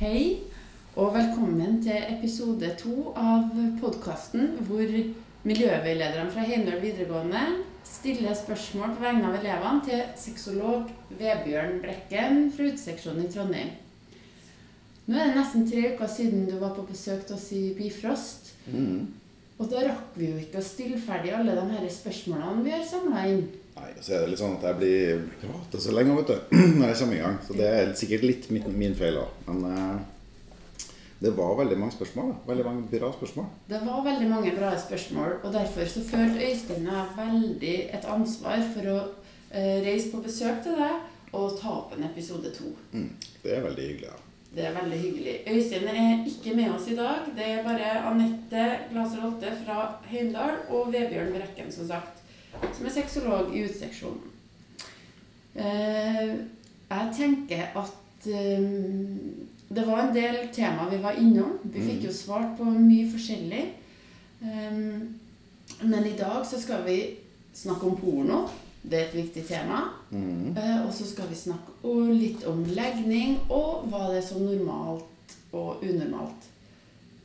Hei, og velkommen til episode to av podkasten hvor miljøveilederne fra Heimdal videregående stiller spørsmål på vegne av elevene til sexolog Vebjørn Brekken fra Uteseksjonen i Trondheim. Nå er det nesten tre uker siden du var på besøk til oss i Bifrost. Mm. Og da rakk vi jo ikke å stille ferdig alle de her spørsmålene vi har samla inn. Nei, så er det litt sånn at jeg blir prater så lenge vet du, når jeg kommer i gang. Så det er sikkert litt min, min feil òg. Men eh, det var veldig mange spørsmål. da. Veldig mange bra spørsmål. Det var veldig mange bra spørsmål, og derfor så følte Øystein meg veldig et ansvar for å eh, reise på besøk til deg og ta opp en episode to. Mm. Det er veldig hyggelig. ja. Det er veldig hyggelig. Øystein er ikke med oss i dag. Det er bare Anette Glaser Holte fra Heimdal og Vebjørn Brekken, som sagt, som er sexolog i uteseksjonen. Eh, jeg tenker at eh, det var en del tema vi var innom. Vi fikk jo svart på mye forskjellig. Eh, men i dag så skal vi snakke om porno. Det er et viktig tema. Mm. Og så skal vi snakke litt om legning, og hva det er som normalt og unormalt.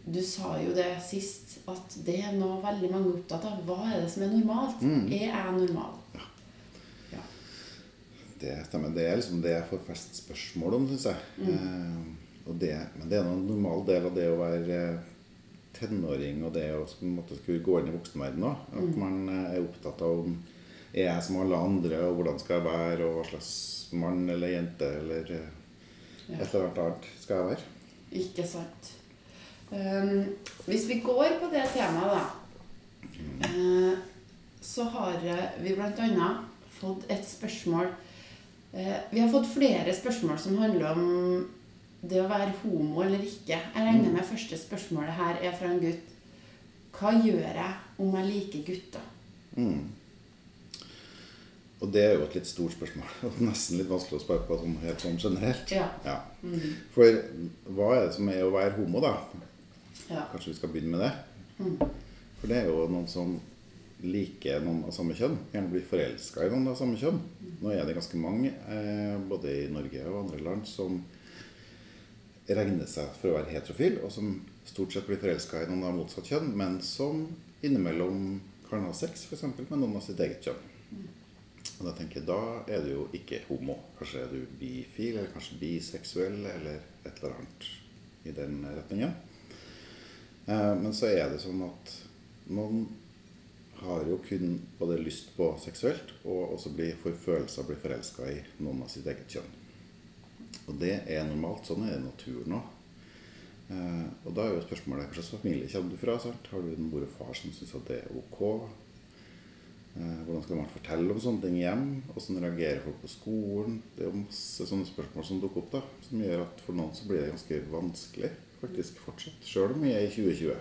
Du sa jo det sist, at det er noe veldig mange er opptatt av. Hva er det som er normalt? Mm. Er jeg normal? Ja. Det stemmer. Det er liksom det jeg får flest spørsmål om, syns jeg. Mm. Eh, og det, men det er en normal del av det å være eh, tenåring og det å på en måte skulle gå inn i voksenverdenen òg. At Mm. man eh, er opptatt av om er jeg som alle andre, og hvordan skal jeg være, og hva slags mann eller jente eller eh, Ja. et eller annet annet skal jeg være. Ikke sant. Um, hvis vi går på det temaet, da, eh, så har eh, vi bl.a. fått et spørsmål eh, Vi har fått flere spørsmål som handler om det å være homo eller ikke. Jeg regner med første spørsmålet her er fra en gutt. Hva gjør jeg om jeg liker gutter? Mm. Og det er jo et litt stort spørsmål. og Nesten litt vanskelig å svare på sånn helt sånn generelt. Ja. Ja. Mm. For hva er det som er å være homo, da? Ja. Kanskje vi skal begynne med det? Mm. For det er jo noen som liker noen av samme kjønn. Gjerne blir forelska i noen av samme kjønn. Nå er det ganske mange, eh, både i Norge og andre land, som regner seg for å være heterofil, og som stort sett blir forelska i noen av motsatt kjønn, men som innimellom kan ha sex f.eks. med noen av sitt eget kjønn. Og da tenker jeg, da er du jo ikke homo. Kanskje er du bifil, eller kanskje biseksuell, eller et eller annet i den retningen. Eh, Men så er det sånn at noen har jo kun både lyst på seksuelt, og også blir for følelser blir forelska i noen av sitt eget kjønn. Og det er normalt. Sånn er det i naturen òg. Eh, og da er jo spørsmålet hva slags familie kommer du fra? Sant? Har du en mor og far som syns at det er ok? Eh, hvordan skal man fortelle om sånne ting igjen? Hvordan reagerer folk på skolen? Det er jo masse sånne spørsmål som dukker opp, da, som gjør at for noen så blir det ganske vanskelig faktisk fortsatt, sjøl om vi er i 2020.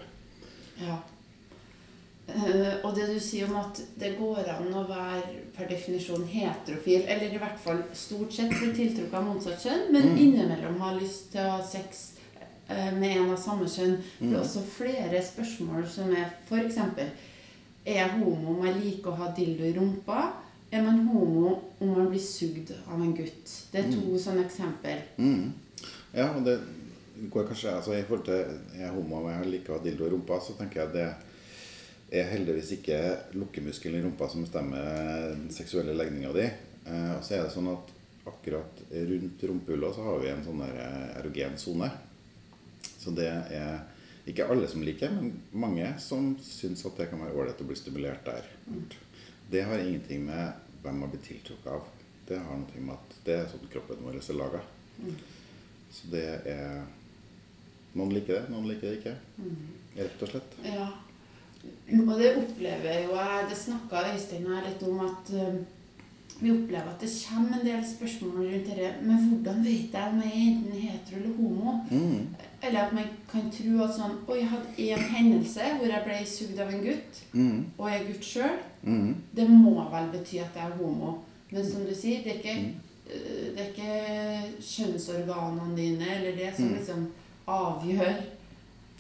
Ja. Eh, og det du sier om at det går an å være per definisjon heterofil, eller i hvert fall stort sett bli tiltrukket av motsatt kjønn, men Mm. innimellom ha lyst til å ha sex eh, med en av samme kjønn. Det Mm. er også flere spørsmål som er f.eks.: Er jeg homo om jeg liker å ha dildo i rumpa? Er man homo om man blir sugd av en gutt? Det er to sånne eksempel. Mm. Ja, og det går kanskje altså I forhold til jeg er homo om jeg liker å ha dildo i rumpa, så tenker jeg det er heldigvis ikke lukkemuskelen i rumpa som bestemmer den seksuelle legninga di. Eh, så er det sånn at akkurat rundt rumpehullet så har vi en sånn eh, erogen sone. Så det er ikke alle som liker, men mange som syns at det kan være ålreit å bli stimulert der. Det har ingenting med hvem man blir tiltrukket av. Det har noe med at det er sånn kroppen vår er laga. Så det er Noen liker det, noen liker det ikke. Rett og slett. Ja. Og det opplever jo jeg Det snakka Øystein her litt om at eh, vi opplever at det kommer en del spørsmål rundt dette. Men hvordan vet jeg om jeg er enten hetero eller homo? Mm. Eller at man kan tro at sånn Oi, jeg hadde én hendelse hvor jeg ble sugd av en gutt, Mm. og jeg er gutt sjøl. Mm. Det må vel bety at jeg er homo. Men som du sier, det er ikke, Mm. eh, det er ikke kjønnsorganene dine eller det som Mm. liksom avgjør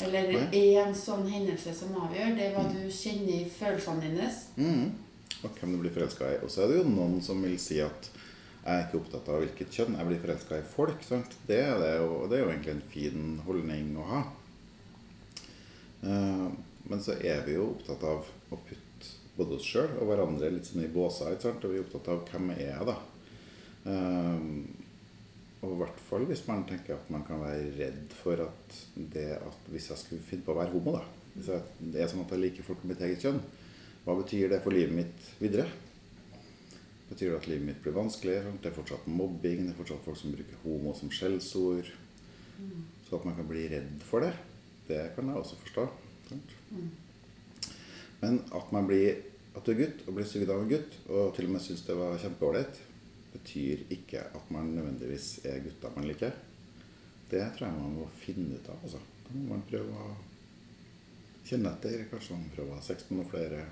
Eller én sånn hendelse som avgjør. Det er hva du kjenner i følelsene dine. Mm. Og hvem du blir forelska i. Og så er det jo noen som vil si at Jeg er ikke opptatt av hvilket kjønn. Jeg blir forelska i folk. Sant? Det, er det, jo, det er jo egentlig en fin holdning å ha. Eh, men så er vi jo opptatt av å putte både oss sjøl og hverandre litt sånn i båser. Og vi er opptatt av hvem er jeg, da. Eh, og i hvert fall hvis man tenker at man kan være redd for at det at hvis jeg skulle finne på å være homo, da Hvis jeg, det er sånn at jeg liker folk med mitt eget kjønn, hva betyr det for livet mitt videre? Betyr det at livet mitt blir vanskelig? Det er fortsatt mobbing, det er fortsatt folk som bruker homo som skjellsord. Mm. Så at man kan bli redd for det, det kan jeg også forstå. Mm. Men at man blir at du er gutt og blir sugd av en gutt, og til og med syns det var kjempeålreit, betyr ikke at man nødvendigvis er gutta man liker. Det tror jeg man må finne ut av. Altså. Da må man prøve å kjenne etter. Kanskje man prøver å ha sex med noen flere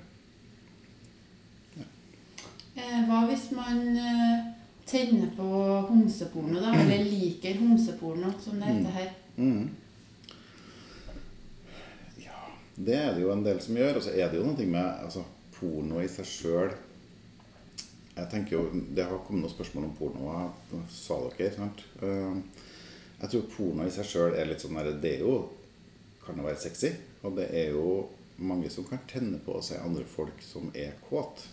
hva hvis man eh, tenner på homseporno, da? Eller liker homseporno, som det heter her? Mm. Mm. Ja, det er det jo en del som gjør. Og så er det jo noe med altså, porno i seg sjøl Jeg tenker jo, Det har kommet noen spørsmål om porno, sa dere. sant? Eh, jeg tror porno i seg sjøl er litt sånn der, Det er jo kan jo være sexy. Og det er jo mange som kan tenne på å se andre folk som er kåte.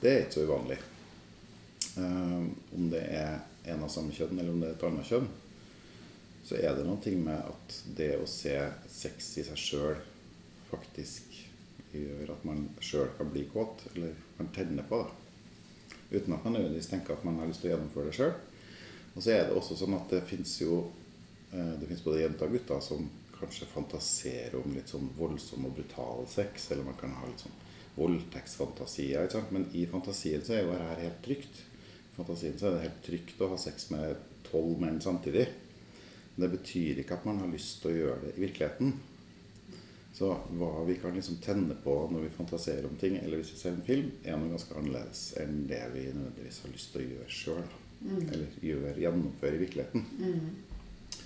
Det er ikke så uvanlig. Um, om det er en av samme kjønn eller om det er et annet kjønn, så er det noe med at det å se sex i seg sjøl faktisk gjør at man sjøl kan bli kåt, eller kan tenne på det. Uten at man nødvendigvis tenker at man har lyst til å gjennomføre det sjøl. Og så er det også sånn at det fins jo eh, det finnes både jenter og gutter som kanskje fantaserer om litt sånn voldsom og brutal sex, eller man kan ha litt sånn voldtektsfantasier. Men i fantasien så er jo dette helt trygt. I fantasien så er det helt trygt å ha sex med tolv menn samtidig. Men det betyr ikke at man har lyst til å gjøre det i virkeligheten. Så hva vi kan liksom tenne på når vi fantaserer om ting, eller hvis vi ser en film, er noe ganske annerledes enn det vi nødvendigvis har lyst til å gjøre sjøl. Mm. Eller gjør, gjennomføre i virkeligheten. Mm.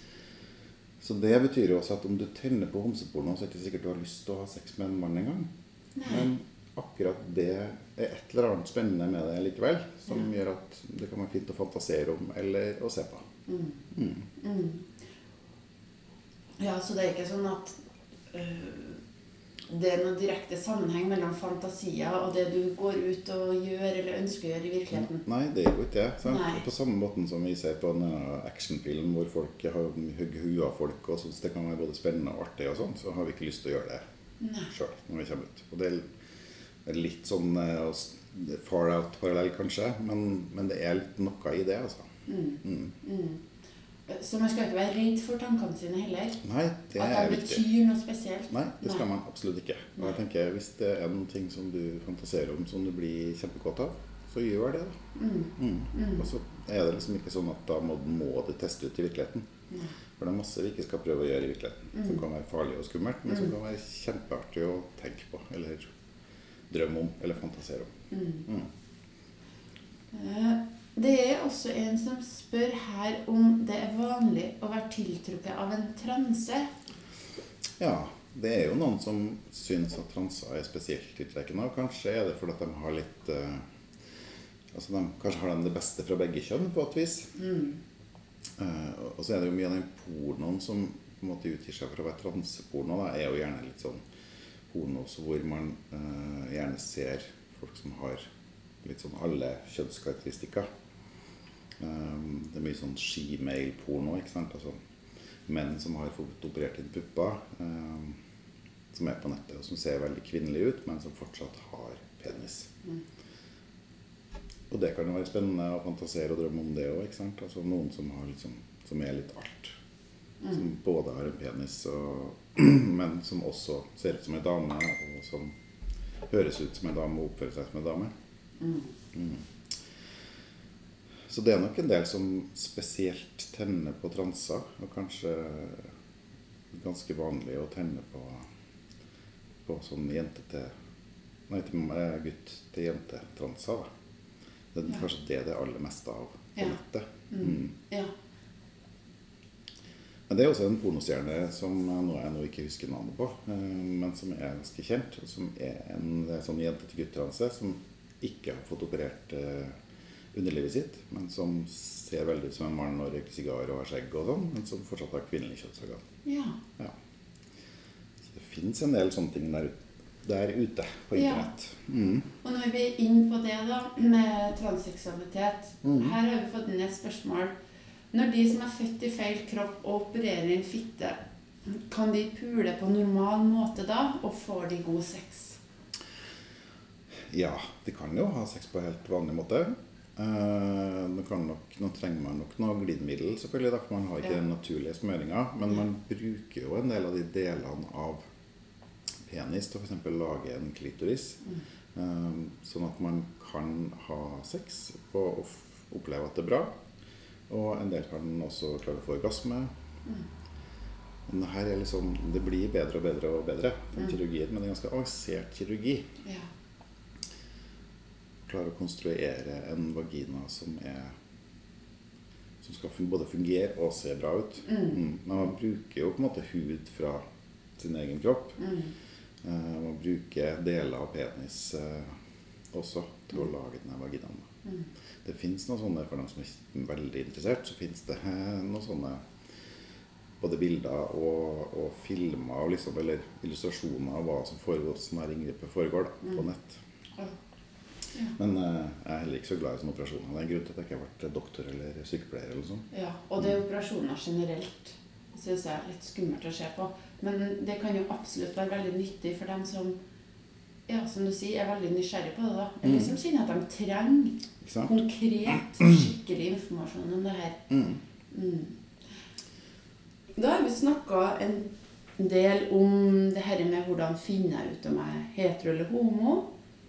Så det betyr jo også at om du tenner på homseporno, så er det ikke sikkert du har lyst til å ha sex med en mann engang. Men akkurat det er et eller annet spennende med det likevel. Som ja. gjør at det kan være fint å fantasere om eller å se på. Mm. Mm. Mm. Ja, så det er ikke sånn at øh, det er noen direkte sammenheng mellom fantasier og det du går ut og gjør eller ønsker å gjøre i virkeligheten? Nei, det er jo ikke det. På samme måten som vi ser på en actionfilm hvor folk har hugd huet av folk og syns det kan være både spennende og artig, og sånn, så har vi ikke lyst til å gjøre det sjøl når vi kommer ut. Og det er Litt sånn uh, far out-parallell, kanskje. Men, men, det er litt noe i det, altså. Mm. Mm. Mm. Så man skal ikke være redd for tankene sine heller? Nei, det er At de betyr noe spesielt? Nei, det skal Nei. man absolutt ikke. Og jeg tenker, Hvis det er noen ting som du fantaserer om som du blir kjempekåt av, så gjør det. da. Mm. Mm. mm. Og så er det liksom ikke sånn at da må, må det teste ut i virkeligheten. For det er masse vi ikke skal prøve å gjøre i virkeligheten, som kan være farlig og skummelt, men som kan være kjempeartig å tenke på. eller drømme om eller fantasere om. Mm. Mm. Eh, det er også en som spør her om det er vanlig å være tiltrukket av en transe. Ja, det er jo noen som syns at transer er spesielt tiltrekkende. Og kanskje er det fordi at de har litt uh, Altså de, Kanskje har de det beste fra begge kjønn på et vis. Mm. Uh, og så er det jo mye av den pornoen som på en måte utgir seg for å være transeporno, da, er jo gjerne litt sånn pornos hvor man uh, gjerne ser folk som har litt sånn alle kjønnskarakteristikker. Um, det er mye sånn shemale-porno. ikke sant? Altså menn som har fått operert inn pupper, um, som er på nettet, og som ser veldig kvinnelige ut, men som fortsatt har penis. Mm. Og det kan jo være spennende å fantasere og drømme om det òg. Altså noen som, liksom, som, er litt alt. Mm. Som både har en penis og men som også ser ut som en dame, og som høres ut som en dame og oppfører seg som en dame. Mm. Mm. Så det er nok en del som spesielt tenner på transer, og kanskje ganske vanlig å tenne på, på sånn jente til Nei, til gutt til jente-transer. Det er ja. kanskje det det er aller meste av på ja. nettet. Mm. mm. Ja. Men det er også en pornostjerne som nå jeg nå ikke husker navnet på, eh, men som er ganske kjent. Som er en sånn jente til gutt-transe som ikke har fått operert eh, underlivet sitt, men som ser veldig ut som en mann og røyker sigar og har skjegg og sånn, men som fortsatt har kvinnelig kjønnsorgan. Ja. Ja. Så det fins en del sånne ting der, der ute på Ja. internett. Mm. Og når vi er inne på det, da, med transseksualitet mm. Her har vi fått inn et spørsmål. Når de som er født i feil kropp og opererer en fitte, kan de pule på normal måte da, og får de god sex? Ja, de kan jo ha sex på helt vanlig måte. Eh, kan nok, nå trenger man nok noe glidemiddel, selvfølgelig, da, for man har ikke Ja. den naturlige smøringa. Men man bruker jo en del av de delene av penis til f.eks. lage en klitoris. Eh, sånn at man kan ha sex og oppleve at det er bra. Og en del kan også klare å få orgasme. Men det her er liksom, det blir bedre og bedre og bedre, den Mm. kirurgien. Men det er ganske avansert kirurgi Ja. klare å konstruere en vagina som er som skal både fungere og se bra ut. Mm. Mm. Men man bruker jo på en måte hud fra sin egen kropp. Mm. Eh, man bruker deler av penis eh, også til å lage denne vaginaen. Mm. Det fins noen sånne, for dem som er veldig interessert, så fins det noen sånne både bilder og, og filmer og liksom, eller illustrasjoner av hva som foregår, hvordan dette inngrepet foregår da, på Mm. nett. Ja. Ja. Men eh, jeg er heller ikke så glad i sånne operasjoner. Det er en grunn til at jeg ikke har vært doktor eller sykepleier. eller sånn. ja. Og det er operasjoner generelt syns jeg er litt skummelt å se på. Men det kan jo absolutt være veldig nyttig for dem som ja, som du sier, er veldig nysgjerrig på det. da. Eller Mm. som kjenner at de trenger konkret, skikkelig informasjon om det her. Mm. Mm. Da har vi snakka en del om det her med hvordan finner jeg ut om jeg er hetero eller homo.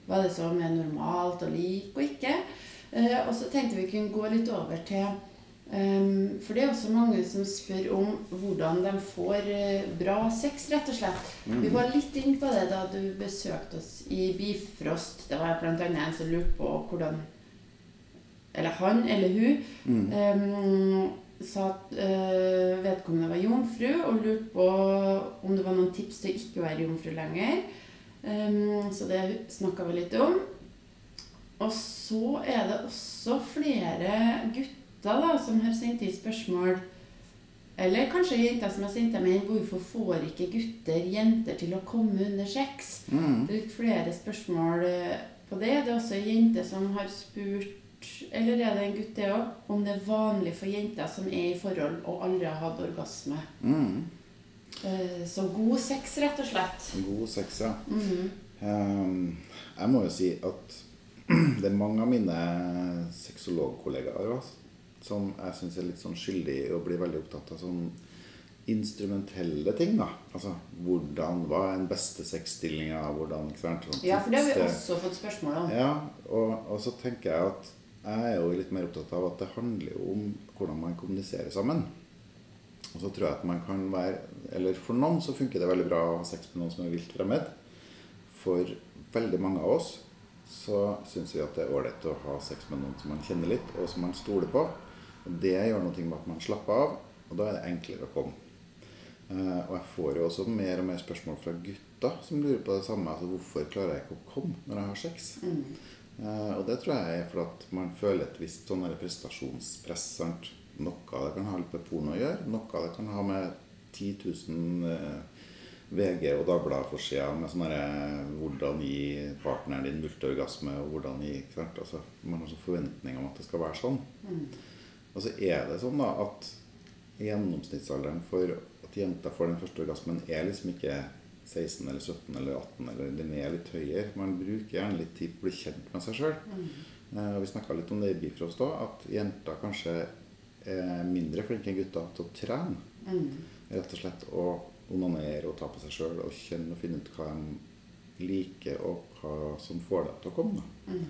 Hva det som er normalt og lik og ikke. Eh, og så tenkte vi kunne gå litt over til For det er også mange som spør om hvordan de får eh, bra sex, rett og slett. Mm. Vi var litt inne på det da du besøkte oss i Bifrost. Det var annet en som lurte på hvordan Eller han eller hun Mm. um, sa at uh, vedkommende var jomfru, og lurte på om det var noen tips til å ikke være jomfru lenger. Um, så det snakka vi litt om. Og så er det også flere gutter da, som har sendt inn spørsmål Eller kanskje jenter som har sendt dem inn. Hvorfor får ikke gutter jenter til å komme under sex? Mm. Det er flere spørsmål eh, på det. Det er også ei jente som har spurt eller er det en gutt det òg? Om det er vanlig for jenter som er i forhold og aldri har hatt orgasme. Mm. Eh, Så god sex, rett og slett. God sex, ja. Mm Ehm, jeg må jo si at det er mange av mine sexologkollegaer også, som jeg syns er litt sånn skyldig i å bli veldig opptatt av sånn instrumentelle ting. da. Altså hvordan, hva er den beste sexstillinga, hvordan ikke sant? Sånn Ja, for det har vi også fått spørsmål om. Ja, og, og så tenker jeg at jeg er jo litt mer opptatt av at det handler jo om hvordan man kommuniserer sammen. Og så tror jeg at man kan være Eller for noen så funker det veldig bra å ha sex med noen som er vilt fremmed. For veldig mange av oss så syns vi at det er ålreit å ha sex med noen som man kjenner litt, og som man stoler på. Og det gjør noe med at man slapper av, og da er det enklere å komme. Eh, og jeg får jo også mer og mer spørsmål fra gutter som lurer på det samme. altså Hvorfor klarer jeg ikke å komme når jeg har sex? Mm. Eh, og det tror jeg er fordi at man føler et visst sånn prestasjonspress. Sant? Noe av det kan ha litt med porno å gjøre. Noe av det kan ha med 10 000 eh, VG og Dagbladet-forsida med sånn herre Hvordan gi partneren din multiorgasme, og hvordan gi ikke sant? Altså, Man har sånn forventning om at det skal være sånn. Mm. Og så er det sånn da at gjennomsnittsalderen for at jenter får den første orgasmen, er liksom ikke 16 eller 17 eller 18, eller den er litt høyere. Man bruker gjerne litt tid på å bli kjent med seg sjøl. Mm. Og vi snakka litt om det i Bifrost òg, at jenter kanskje er mindre flinke enn gutter til å trene. Mm. Rett og slett å onanere og ta på seg sjøl og kjenne og finne ut hva de liker, og hva som får dem til å komme. Mm.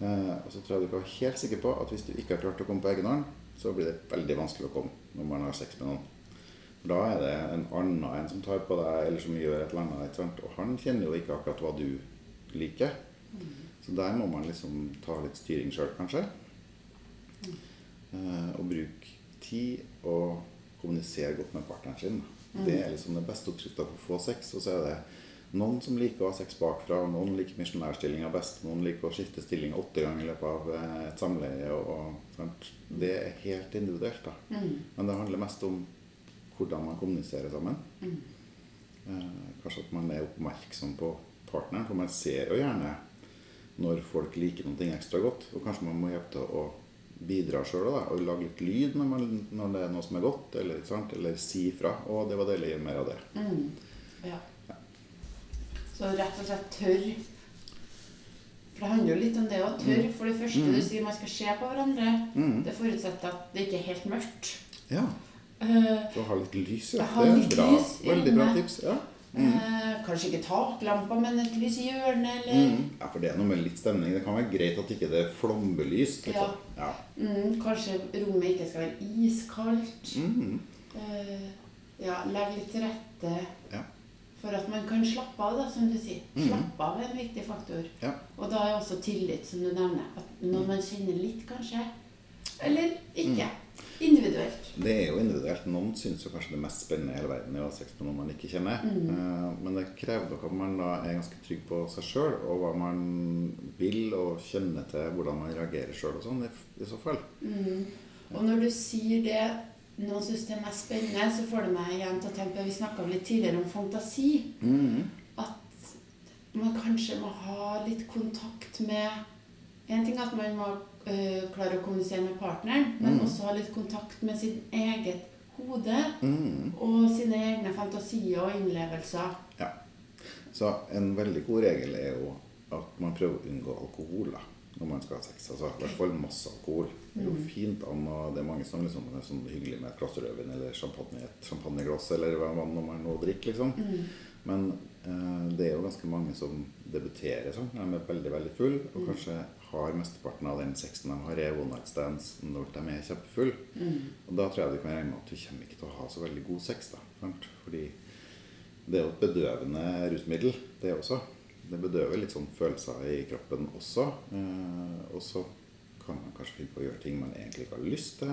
Eh, og så tror jeg du kan være helt sikker på at hvis du ikke har klart å komme på egen hånd, så blir det veldig vanskelig å komme når man har sex med noen. Da er det en annen en som tar på deg, eller som gjør et eller annet. Og han kjenner jo ikke akkurat hva du liker. Så der må man liksom ta litt styring sjøl, kanskje. Eh, og bruke tid og kommunisere godt med partneren sin. Det er liksom den beste oppskrifta på å få sex. Og så er det Noen som liker å ha sex bakfra, og noen liker misjonærstillinga best. Noen liker å skifte stilling åtte ganger i løpet av eh, et samleie. Og, og. Det er helt individuelt. da. Mm. Men det handler mest om hvordan man kommuniserer sammen. Mm. Eh, kanskje at man er oppmerksom på partneren. For man ser jo gjerne når folk liker noe ekstra godt. Og kanskje man må hjelpe til å bidra sjøl og lage litt lyd når, man, når, det er noe som er godt, eller, eller si fra. Og det var deilig mer av det. Mm. Ja. Så rett og slett tørr. For det handler jo litt om det å tørre. For det første Mm. du sier man skal se på hverandre, Mm. det forutsetter at det ikke er helt mørkt. Ja. Eh, Så ha litt lys, ja. Det er bra. Veldig bra tips. Ja. Mm. eh, kanskje ikke taklampa, men et lys i hjørnet, eller Mm. ja, for det er noe med litt stemning. Det kan være greit at ikke det er flombelyst. Liksom. Ja. mm, Kanskje rommet ikke skal være iskaldt. Mm. Eh, ja, legge litt til rette Ja. For at man kan slappe av, da, som du sier. Mhm. Slappe av er en viktig faktor. Ja. Og da er også tillit, som du nevner. At når man kjenner litt, kanskje, eller ikke. Mm. Individuelt. Det er jo individuelt. Noen syns jo kanskje det mest spennende i hele verden er å ha sex med noen man ikke kjenner. Mm. Men det krever nok at man da er ganske trygg på seg sjøl og hva man vil, og kjenner til hvordan man reagerer sjøl og sånn, i, i så fall. Mm. Og når du sier det, noen syns det er mest spennende, så får det meg igjen til å tenke på Vi snakka litt tidligere om fantasi. Mm. At man kanskje må ha litt kontakt med En ting er at man må øh, klare å kommunisere med partneren, men Mm. også ha litt kontakt med sitt eget hode Mm. og sine egne fantasier og innlevelser. Ja. Så en veldig god regel er jo at man prøver å unngå alkohol da, når man skal ha sex. Altså i hvert fall masse alkohol. Det er jo Mm. fint an, det er mange som liksom er sånn hyggelig med et glass rødvin eller champagne, i et champagneglass eller hva hva nå man nå drikker, liksom. Mm. Men eh, det er jo ganske mange som debuterer sånn de er veldig, veldig full, og Mm. kanskje har mesteparten av den sexen de har, er one night stands når de er kjempefulle. Mm. Og da tror jeg du kan regne med at du kommer ikke til å ha så veldig god sex. da. Fordi det er jo et bedøvende rusmiddel, det også. Det bedøver litt sånn følelser i kroppen også. Eh, og så kan man kanskje finne på å gjøre ting man egentlig ikke har lyst til.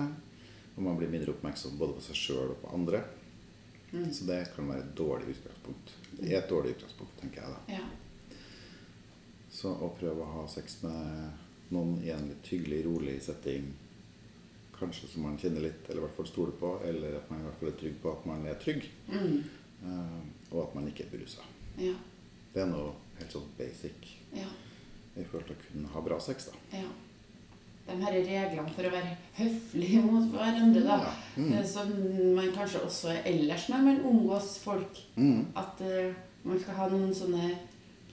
Og man blir mindre oppmerksom både på seg sjøl og på andre. Mm. Så det kan være et dårlig utgangspunkt. Det er et dårlig utgangspunkt, tenker jeg da. Ja. Så å prøve å ha sex med noen i en litt hyggelig, rolig setting, kanskje som man kjenner litt, eller i hvert fall stoler på, eller at man i hvert fall er trygg på at man er trygg, Mm. eh, og at man ikke er berusa. Ja. Det er noe helt sånn basic Ja. i forhold til å kunne ha bra sex, da. ja. De her reglene for å være høflig mot hverandre, da. Ja. Mm. eh, Som man kanskje også er ellers når man omgås folk. Mm. At uh, man skal ha noen sånne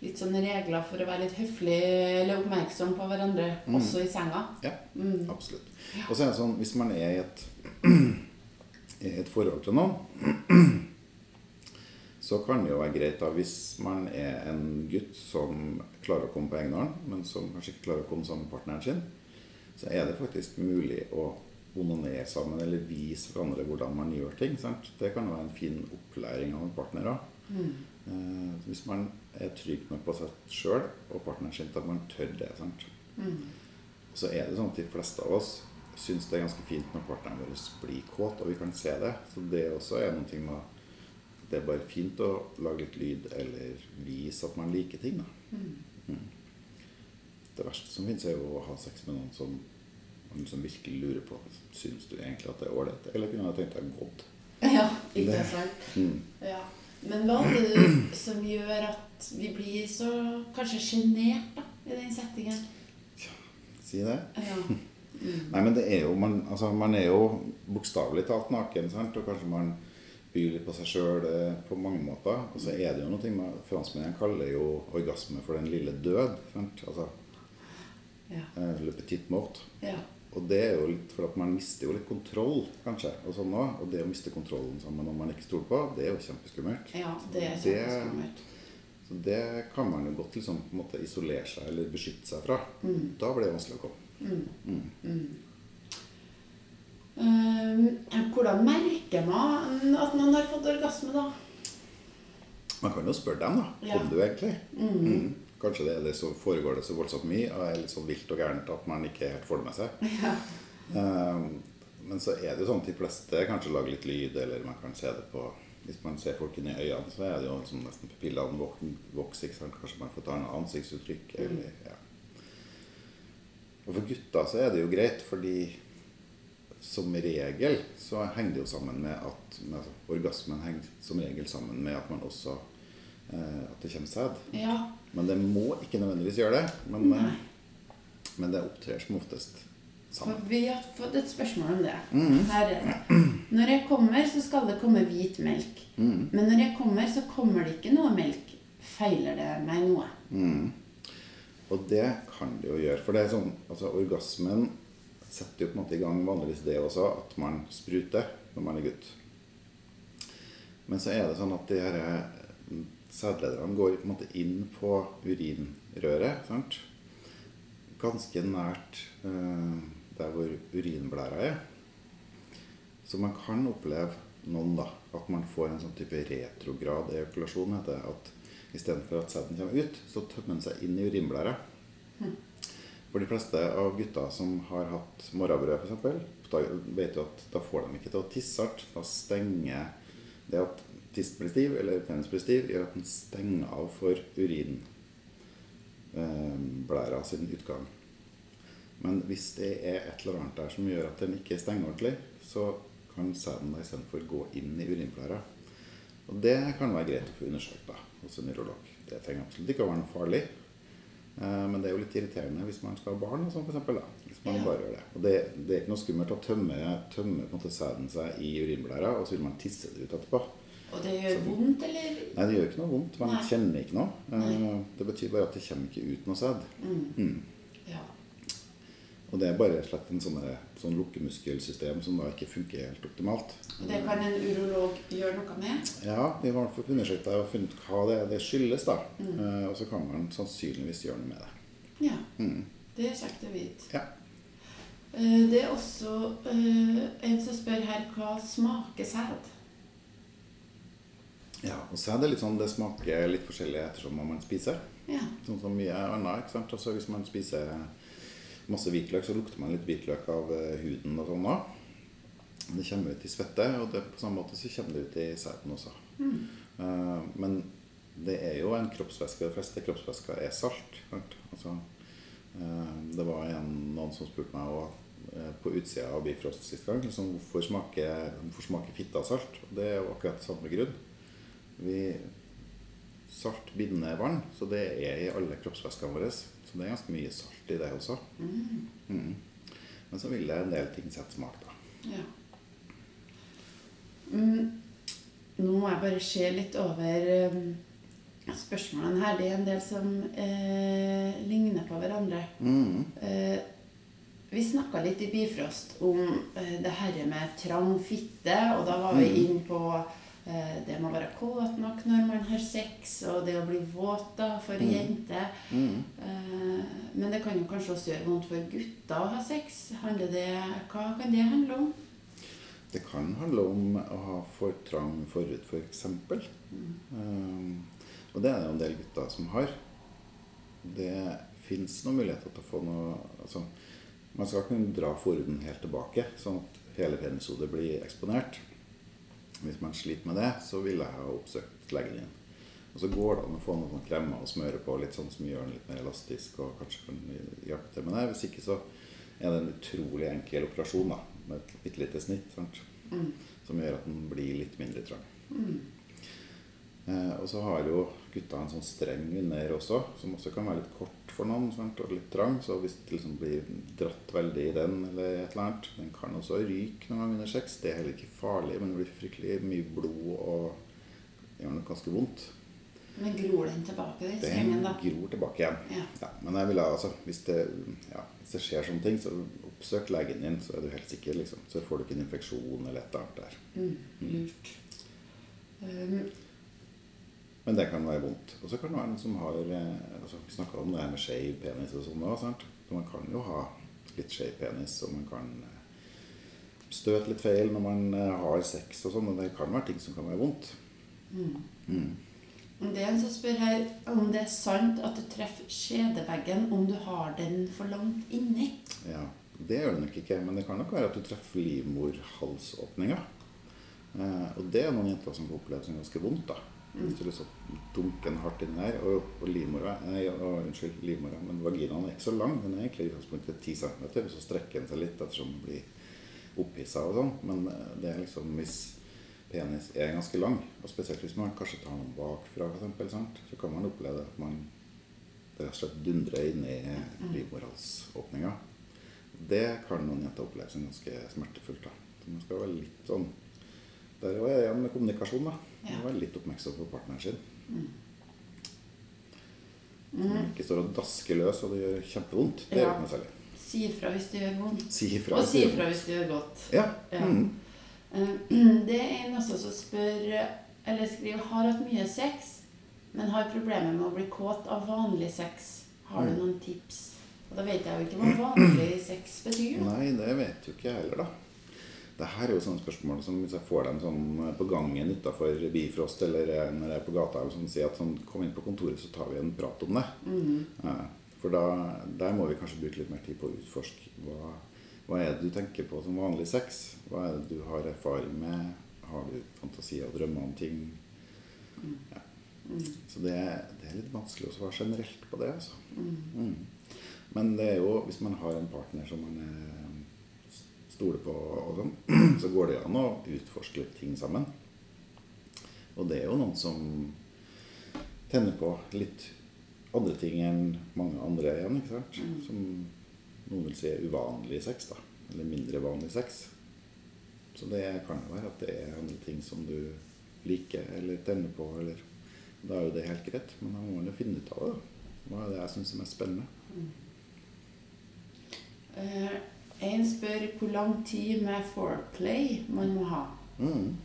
litt sånne regler for å være litt høflig eller oppmerksom på hverandre, Mm. også i senga. Ja, Mm. absolutt. Og så er det sånn, hvis man er i et, i et forhold til noen, så kan det jo være greit da, hvis man er en gutt som klarer å komme på egen hånd, men som kanskje ikke klarer å komme sammen med partneren sin, så er det faktisk mulig å onanere sammen eller vise hverandre hvordan man gjør ting. Sant? Det kan være en fin opplæring av en partner. da. Mm. Eh, hvis man er trygg nok på seg sjøl og partneren sin at man tør det. Sant? Mm. Så er det sånn at de fleste av oss syns det er ganske fint når partneren vår blir kåt, og vi kan se det. Så det også er noe med det er bare fint å lage litt lyd eller vise at man liker ting. Da. Mm. Det verste som finnes, er jo å ha sex med noen som man liksom virkelig lurer på Syns du egentlig at det er ålreit, eller kunne jeg tenkt deg godt? Ja, ikke sant. Mm. Ja. Men hva er det som gjør at vi blir så kanskje sjenert i den settingen? Ja, Si det. Ja. Mm. Nei, men det er jo Man, altså, man er jo bokstavelig talt naken, sant? og kanskje man byr litt på seg sjøl på mange måter. Og så er det jo noe med Franskmennene kaller jo orgasme for den lille død. Sant? Altså Ja. eh, le petit mort. ja. Og det er jo litt for at man mister jo litt kontroll, kanskje. Og sånn også. Og det å miste kontrollen sammen om man ikke stoler på, det er jo kjempeskummelt. Ja, det er Det- kjempeskummelt. Så det kan man jo godt liksom på en måte isolere seg eller beskytte seg fra. Mm. Da blir det vanskelig å komme. Mm. Mm. Mm. Eh, hvordan merker man at man har fått orgasme, da? Man kan jo spørre dem, da. Ja. Kom du egentlig? Mm. Mm. Kanskje det det så foregår det så voldsomt mye og er litt så vilt og gærent at man ikke helt får det med seg. Ja. Um, men så er det jo sånn at de fleste kanskje lager litt lyd, eller man kan se det på hvis man ser folk inn i øynene, så er det jo som nesten pupillene vokser. Kanskje man får et annet ansiktsuttrykk. Eller, ja. Og for gutter så er det jo greit, fordi som regel så henger det jo sammen med at med, Orgasmen henger som regel sammen med at man også eh, At det kommer sæd. Ja. Men det må ikke nødvendigvis gjøre det. Men, eh, men det opptrer som oftest For sammen. vi har fått et spørsmål om det. Mm. Her er det. Når jeg kommer, så skal det komme hvit melk. Mm. Men når jeg kommer, så kommer det ikke noe melk. Feiler det meg noe? Mm. Og det kan det jo gjøre. For det er sånn, altså orgasmen setter jo på en måte i gang vanligvis det også, at man spruter når man er gutt. Men så er det sånn at de her eh, sædlederne går på en måte inn på urinrøret. sant? Ganske nært eh, der hvor urinblæra er. Så man kan oppleve noen da, at man får en sånn type retrograd ejakulasjon. heter det, At istedenfor at sæden kommer ut, så tømmer den seg inn i urinblæra. For de fleste av gutta som har hatt morgenbrød, f.eks., vet jo at da får de ikke til å tisse hardt. Da stenger det at tissen blir stiv, eller penis blir stiv, gjør at den stenger av for urinblæra sin utgang. Men hvis det er et eller annet der som gjør at den ikke stenger ordentlig, så kan sæden da istedenfor gå inn i urinblæra. Og det kan være greit å få undersøkt da, hos en urolog. Det trenger absolutt ikke å være noe farlig. Eh, Men det er jo litt irriterende hvis man skal ha barn, og sånn, for eksempel, da. Hvis man Ja. bare gjør det. Og det, det er ikke noe skummelt å tømme, tømme på en måte sæden seg i urinblæra, og så vil man tisse det ut etterpå. Og det gjør vondt, eller? Nei, det gjør ikke noe vondt. Man Nei. kjenner ikke noe. Eh, Nei. Det betyr bare at det kommer ikke ut noe sæd. Mm. Mm. Og det er bare slett en sånn, sånn lukkemuskelsystem som da ikke funker helt optimalt. Og det kan en urolog gjøre noe med? Ja, vi har fått undersøkt det og funnet ut hva det, det skyldes. da. Mm. Uh, og så kan man sannsynligvis gjøre noe med det. Ja. Mm. Det er kjekt å vite. Ja. Uh, Det er også uh, en som spør her hva smaker sæd? ja. Og sæd er litt sånn, det smaker litt forskjellig ettersom hva man spiser. Ja. Sånn som mye annet. ikke sant? Altså Hvis man spiser masse hvitløk, så lukter man litt hvitløk av eh, huden og sånn òg. Det kommer ut i svette, og det, på samme måte så kommer det ut i sæden også. Mm. Uh, men det er jo en kroppsvæske. De fleste kroppsvæsker er salt. Altså, uh, det var en, noen som spurte meg også, uh, på utsida av Bifrost sist gang liksom, hvorfor, smaker, hvorfor smaker fitta salt. Og det er jo akkurat samme grunn. Vi, salt binder vann, så det er i alle kroppsvæskene våre. Så det er ganske mye salt i det også. Mm. Mm. Men så vil det en del ting sette smak, da. Ja. Mm, nå må jeg bare se litt over um, spørsmålene her. Det er en del som eh, ligner på hverandre. Mm. Eh, vi snakka litt i Bifrost om eh, det herre med trang fitte, og da var vi Mm. inn på det må være kåt nok når man har sex, og det å bli våt da for Mm. jenter. Mm. Eh, men det kan jo kanskje også gjøre vondt for gutter å ha sex. Det, hva kan det handle om? Det kan handle om å ha for trang forhud, f.eks. For um, og det er det en del gutter som har. Det fins noen muligheter til å få noe altså, Man skal kunne dra forhuden helt tilbake, sånn at hele penishodet blir eksponert. Hvis man sliter med det, så ville jeg ha oppsøkt legen din. Og så går det an å få noen kremer å smøre på, litt sånn som gjør den litt mer elastisk og kanskje kan hjelpe til med det. Hvis ikke så er det en utrolig enkel operasjon da, med et bitte lite snitt. Mm. Som gjør at den blir litt mindre trang. Mm. Eh, og så har jo gutta en sånn streng under også, som også kan være litt kort for noen sant? og litt trang. Så hvis det liksom blir dratt veldig i den, eller et eller annet Den kan også ryke noen ganger under sex. Det er heller ikke farlig, men det blir fryktelig mye blod og gjør noe ganske vondt. Men gror den tilbake, den Det strengen, da? gror tilbake igjen. Ja. Ja, men jeg vil ha, altså, hvis, det, ja, hvis det skjer sånne ting, så oppsøk legen din, så er du helt sikker. Liksom. Så får du ikke en infeksjon eller et eller annet der. Mm, lurt. Um, Men det kan være vondt. Og så kan det være noen som har eh, altså, Vi snakka om det her med skeiv penis og sånn òg. Så man kan jo ha litt skeiv penis, og man kan eh, støte litt feil når man eh, har sex og sånn. Og det kan være ting som kan være vondt. mm. Mm. Det er en som spør her om det er sant at du treffer skjedeveggen om du har den for langt inni. Ja, Det gjør det nok ikke, men det kan nok være at du treffer livmorhalsåpninga. Eh, og det er noen jenter som får oppleve som ganske vondt. da. Hvis du liksom dunker den hardt inni der. Og, og livmora nei, og, Unnskyld, livmora, men vaginaen er ikke så lang. Den er egentlig i utgangspunktet 10 cm, så strekker den seg litt ettersom den blir opphissa og sånn. Men eh, det er liksom hvis penis er ganske lang, og spesielt hvis man kanskje tar noen bakfra, for eksempel, sant? så kan man oppleve at man rett og slett dundrer inn i livmorhalsåpninga. Det kan noen jenter oppleve som ganske smertefullt. da. Så man skal være litt sånn Der er det igjen med kommunikasjon. da. Ja. være litt oppmerksom på partneren sin. Mm. Mm. ikke står og dasker løs, og det gjør kjempevondt. Det gjør ikke noe særlig. Si ifra hvis det gjør vondt. Si ifra. Og si ifra hvis det gjør godt. Ja. Ja. Mm. Eh, Det er en også som spør Eller skriver har hatt mye sex, men har problemer med å bli kåt av vanlig sex. Har du Mm. noen tips? Og da vet jeg jo ikke hva vanlig sex betyr. Nei, det vet jo ikke jeg heller, da. Det her er jo sånne spørsmål som hvis jeg får dem sånn på gangen utafor Bifrost eller når jeg er på gata, eller sånn, sier at sånn, kom inn på kontoret, så tar vi en prat om det. Mhm. Ja, for da, der må vi kanskje bruke litt mer tid på å utforske hva, hva er det du tenker på som vanlig sex? Hva er det du har erfaring med? Har du fantasi og drømmer om ting? Ja. Så det, det er litt vanskelig å svare generelt på det. altså. Mm. Men det er jo, hvis man har en partner som man eh, stoler på, og sånn, så går det an å utforske litt ting sammen. Og det er jo noen som tenner på litt andre ting enn mange andre igjen. ikke sant? Som noen vil si er uvanlig sex, da. Eller mindre vanlig sex. Så det kan jo være at det er andre ting som du liker eller tenner på. eller Da er jo det helt greit, men da må man jo finne ut av det. da. Hva er det jeg syns er mest spennende? Eh, En spør hvor lang tid med foreplay man må ha. Mm.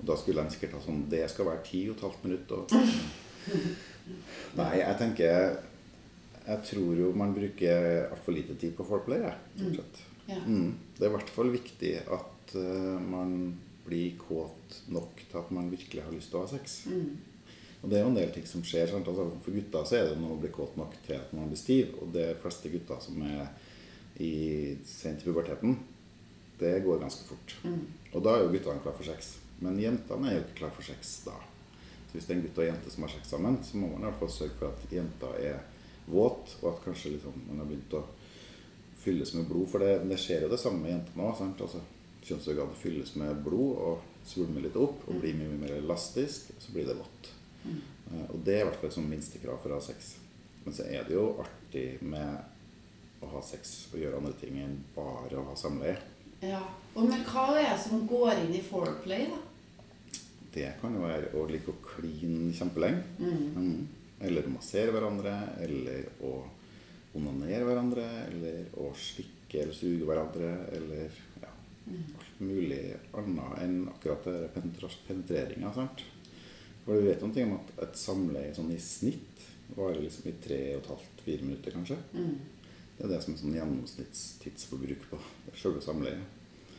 Og da skulle han sikkert ha sånn Det skal være ti og et halvt minutt. Og... Nei, jeg tenker Jeg tror jo man bruker altfor lite tid på foreplay. jeg, stort. Ja. Mm. Det er i hvert fall viktig at uh, man blir kåt nok til at man virkelig har lyst til å ha sex. Mm. Og det er jo en del ting som skjer. Altså, for gutter så er det noe å bli kåt nok til at man blir stiv. Og de fleste gutter som er i sent i puberteten, det går ganske fort. Mm. Og da er jo guttene klar for sex. Men jentene er jo ikke klar for sex da. Så hvis det er en gutt og en jente som har sex sammen, så må man i hvert fall sørge for at jenta er våt, og at kanskje liksom man har begynt å fylles med blod. For det, det skjer jo det samme med jentene òg. Altså, Kjønnsorganet fylles med blod og svulmer litt opp og blir mye mer elastisk, og så blir det vått. Eh, Og det er i hvert fall et sånn minstekrav for å ha sex. Men så er det jo artig med å ha sex og gjøre andre ting enn bare å ha samleie. Ja. Og men hva er det som går inn i foreplay, da? Det kan jo være å like å kline kjempelenge. Mm. Eller å massere hverandre, eller å onanere hverandre, eller å slikke eller suge hverandre, eller ja, alt mulig annet enn akkurat penetreringa. sant? For du vet noen ting om at et samleie sånn i snitt varer liksom i tre og et halvt, fire minutter kanskje. Mm. Det er det som er sånn gjennomsnittstidsforbruk på selve samleiet.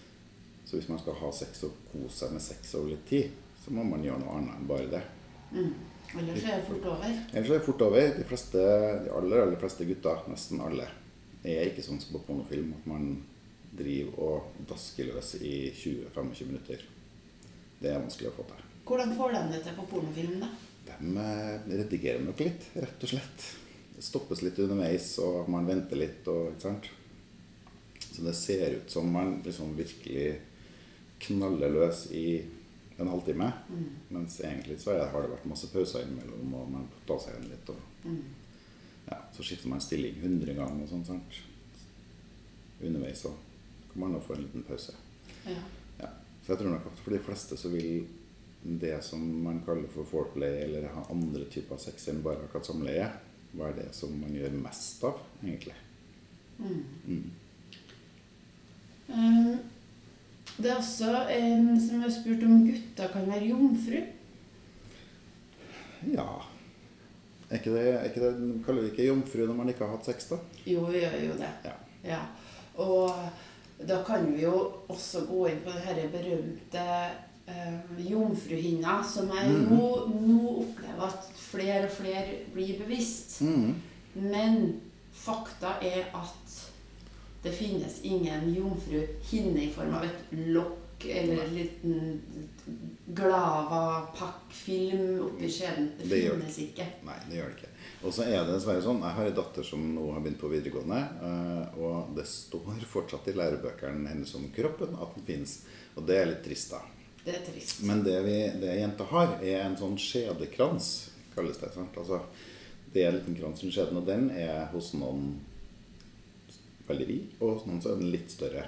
Så hvis man skal ha sex og kose seg med sex over litt tid, så må man gjøre noe annet enn bare det. Mm. Ellers er det fort over. Ellers er det fort over. De, fleste, de aller, aller fleste gutter, nesten alle, er ikke sånn som på pornofilm at man driver og dasker løs i 20-25 minutter. Det er vanskelig å få til. Hvordan får de det til på pornofilm, da? De eh, redigerer nok litt, rett og slett. Det stoppes litt underveis, og man venter litt. Og, ikke sant? Så det ser ut som man liksom virkelig knaller løs i en halvtime. Mens egentlig så har det vært masse pauser innimellom, og man får ta seg igjen litt. Og, Mm. ja, så skifter man stilling 100 ganger og sånn. sant? Underveis så kan man nå få en liten pause. Ja. Ja. Så jeg tror nok at for de fleste så vil det som man kaller for foreplay, eller ha andre typer sex enn bare akkurat samleie, er det som man gjør mest av, egentlig. Mm. Mm. Um, det er også en som har spurt om gutter kan være jomfru. Ja er ikke, det, er ikke det, Kaller vi ikke jomfru når man ikke har hatt sex, da? Jo, vi gjør jo det. Ja. Ja. Og da kan vi jo også gå inn på det her berømte eh, jomfruhinna, som jeg mm. nå, nå opplever at flere og flere blir bevisst. Mm. Men fakta er at det finnes ingen jomfru hinne i form av et lokk eller en liten glava-pakkfilm oppi skjeden. Det, Det finnes ikke. Nei, det gjør det ikke. Og så er det dessverre sånn Jeg har en datter som nå har begynt på videregående, eh, og det står fortsatt i lærebøkene hennes om kroppen at den finnes. Og det er litt trist, da. Det er trist. Men det, vi, det jenta har, er en sånn skjedekrans, kalles det. sant? Altså, det er en liten krans rundt skjeden, og den er hos noen veldig vid, og hos noen så er den litt større.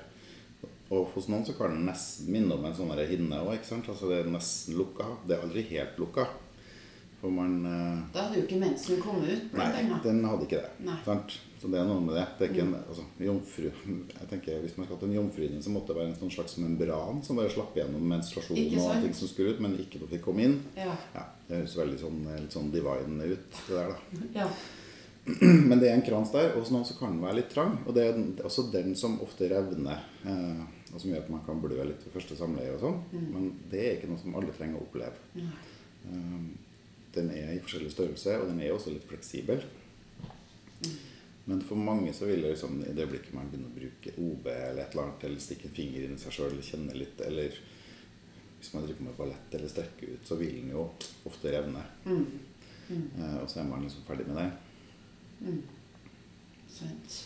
Og hos noen så kan den nesten minne om en sånn hinne òg? Altså det er nesten lukka. Det er aldri helt lukka. For man eh, Da hadde jo ikke mensen kommet ut, Nei, den, den hadde ikke det. Nei. Sant? Så det er noe med det. Det er ikke en altså, jomfru Jeg tenker Hvis man skulle hatt en jomfruhinne, så måtte det være en sånn slags membran som bare slapp gjennom menstruasjonen og ting som skulle ut, men ikke noe fikk komme inn. Ja. Ja, Det høres veldig sånn, litt sånn divine ut, det der, da. ja. Men det er en krans der, og sånn så kan den være litt trang. Og det er også den som ofte revner, eh, og som gjør at man kan blø litt ved første samleie og sånn. Men det er ikke noe som alle trenger å oppleve. Um, Den er i forskjellig størrelse, og den er også litt fleksibel. Men for mange så vil det liksom, i det øyeblikket man begynner å bruke OB eller et eller annet, eller stikke en finger inn i seg sjøl kjenne litt, eller hvis man driver med ballett eller strekker ut, så vil den jo ofte revne. Mm. Eh, og så er man liksom ferdig med det. Mm. Sant.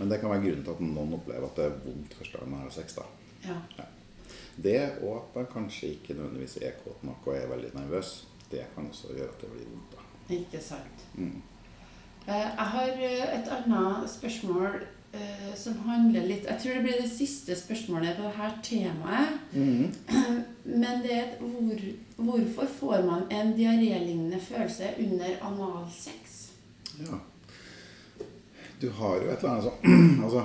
Men det kan være grunnen til at noen opplever at det er vondt første gang man har sex. da. Ja. Det og at man kanskje ikke nødvendigvis er kåt nok og er veldig nervøs, det kan også gjøre at det blir vondt. da. Ikke sant. Mm. Eh, Jeg har eh, et annet spørsmål eh, som handler litt Jeg tror det blir det siste spørsmålet på dette temaet. Mhm. Men det er hvor, hvorfor får man en diarélignende følelse under analsex? Ja. Du har jo et eller annet sånn Altså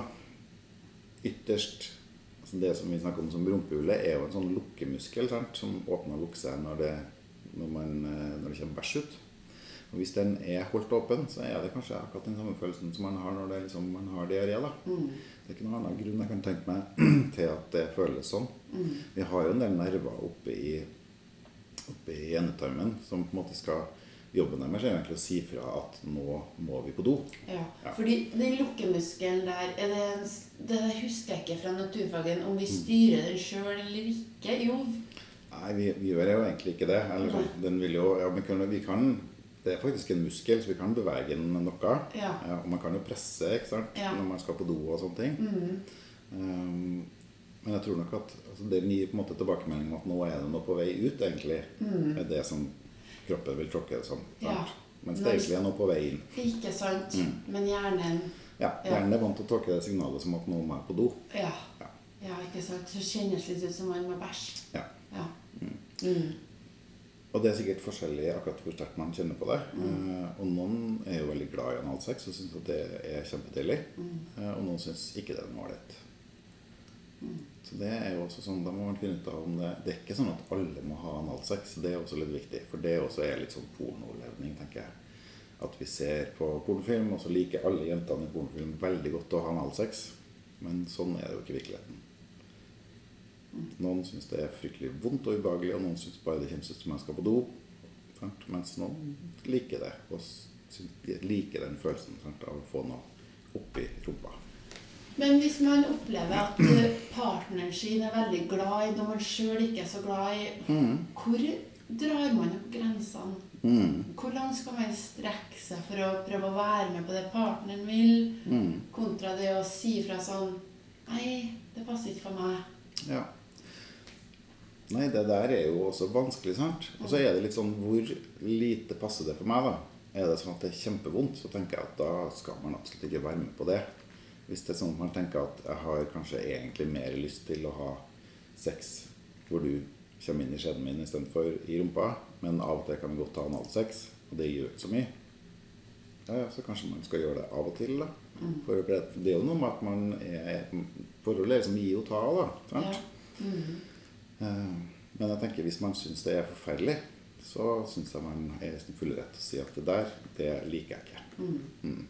ytterst altså Det som vi snakker om som rumpehullet, er jo en sånn lukkemuskel sant? som åpner og lukker seg når det, når, man, når det kommer bæsj ut. Og Hvis den er holdt åpen, så er det kanskje akkurat den samme følelsen som man har når det liksom, man har diaré. Mm. Det er ikke noen annen grunn jeg kan tenke meg til at det føles sånn. Mm. Vi har jo en del nerver oppe i, oppe i endetarmen som på en måte skal Jobben deres er egentlig å si fra at nå må vi på do. Ja. Ja. Fordi den lukkemuskelen der er det, det husker jeg ikke fra naturfagen om Mm. vi styrer den sjøl eller ikke. Jo, Nei, vi, vi gjør jo egentlig ikke det. Eller, den vil jo, ja, men vi kan, det er faktisk en muskel, så vi kan bevege den noe. Ja. og man kan jo presse ikke sant? Ja. når man skal på do og sånne ting. mm, Um, men jeg tror nok at altså, det gir på en måte tilbakemelding om at nå er det noe på vei ut, egentlig. mm. er det som kroppen vil tråkke det som. Sant? Mens det egentlig er noe på vei inn. ikke sant? Mm. Men hjernen Ja. Hjernen er vant til å tolke det signalet som at nå må jeg på do. Ja. Ikke sant? Så kjennes litt ut som man må bæsje. Ja. Ja. Mm. Og det er sikkert forskjellig akkurat hvor sterkt man kjenner på det. Eh, og noen er jo veldig glad i analsex og syns at det er kjempedeilig. Mm. Og noen syns ikke det er noe ålreit. Mm. Så det er jo også sånn, da må man finne ut av om det Det er ikke sånn at alle må ha analsex. Det er også litt viktig. For det også er litt sånn pornolevning, tenker jeg. At vi ser på pornofilm, og så liker alle jentene i pornofilm veldig godt å ha analsex. Men sånn er det jo ikke i virkeligheten. Noen syns det er fryktelig vondt og ubehagelig, og noen syns bare det kjennes ut som man skal på do. Sant? Mens noen liker det, og liker den følelsen sant? av å få noe oppi rumpa. Men hvis man opplever at eh, partneren sin er veldig glad i noe man sjøl ikke er så glad i, hvor drar man opp grensene? Mm. Hvor langt skal man strekke seg for å prøve å være med på det partneren vil, Mm. kontra det å si fra sånn Nei, det passer ikke for meg. Ja. Nei, det der er jo også vanskelig, sant. Og så er det litt sånn hvor lite passer det for meg, da. Er det sånn at det er kjempevondt, så tenker jeg at da skal man absolutt ikke være med på det. Hvis det er sånn at man tenker at jeg har kanskje egentlig mer lyst til å ha sex hvor du kommer inn i skjeden min istedenfor i rumpa, men av og til kan vi godt ha analsex, og det gjør ikke så mye. Ja, ja, så kanskje man skal gjøre det av og til, da. For det er jo noe med at man er Forholdet er liksom gi og ta, da. Sant? Ja. Mm. Eh, Men jeg tenker hvis man syns det er forferdelig, så syns jeg man er i sin fulle rett til å si at det der, det liker jeg ikke. Mm.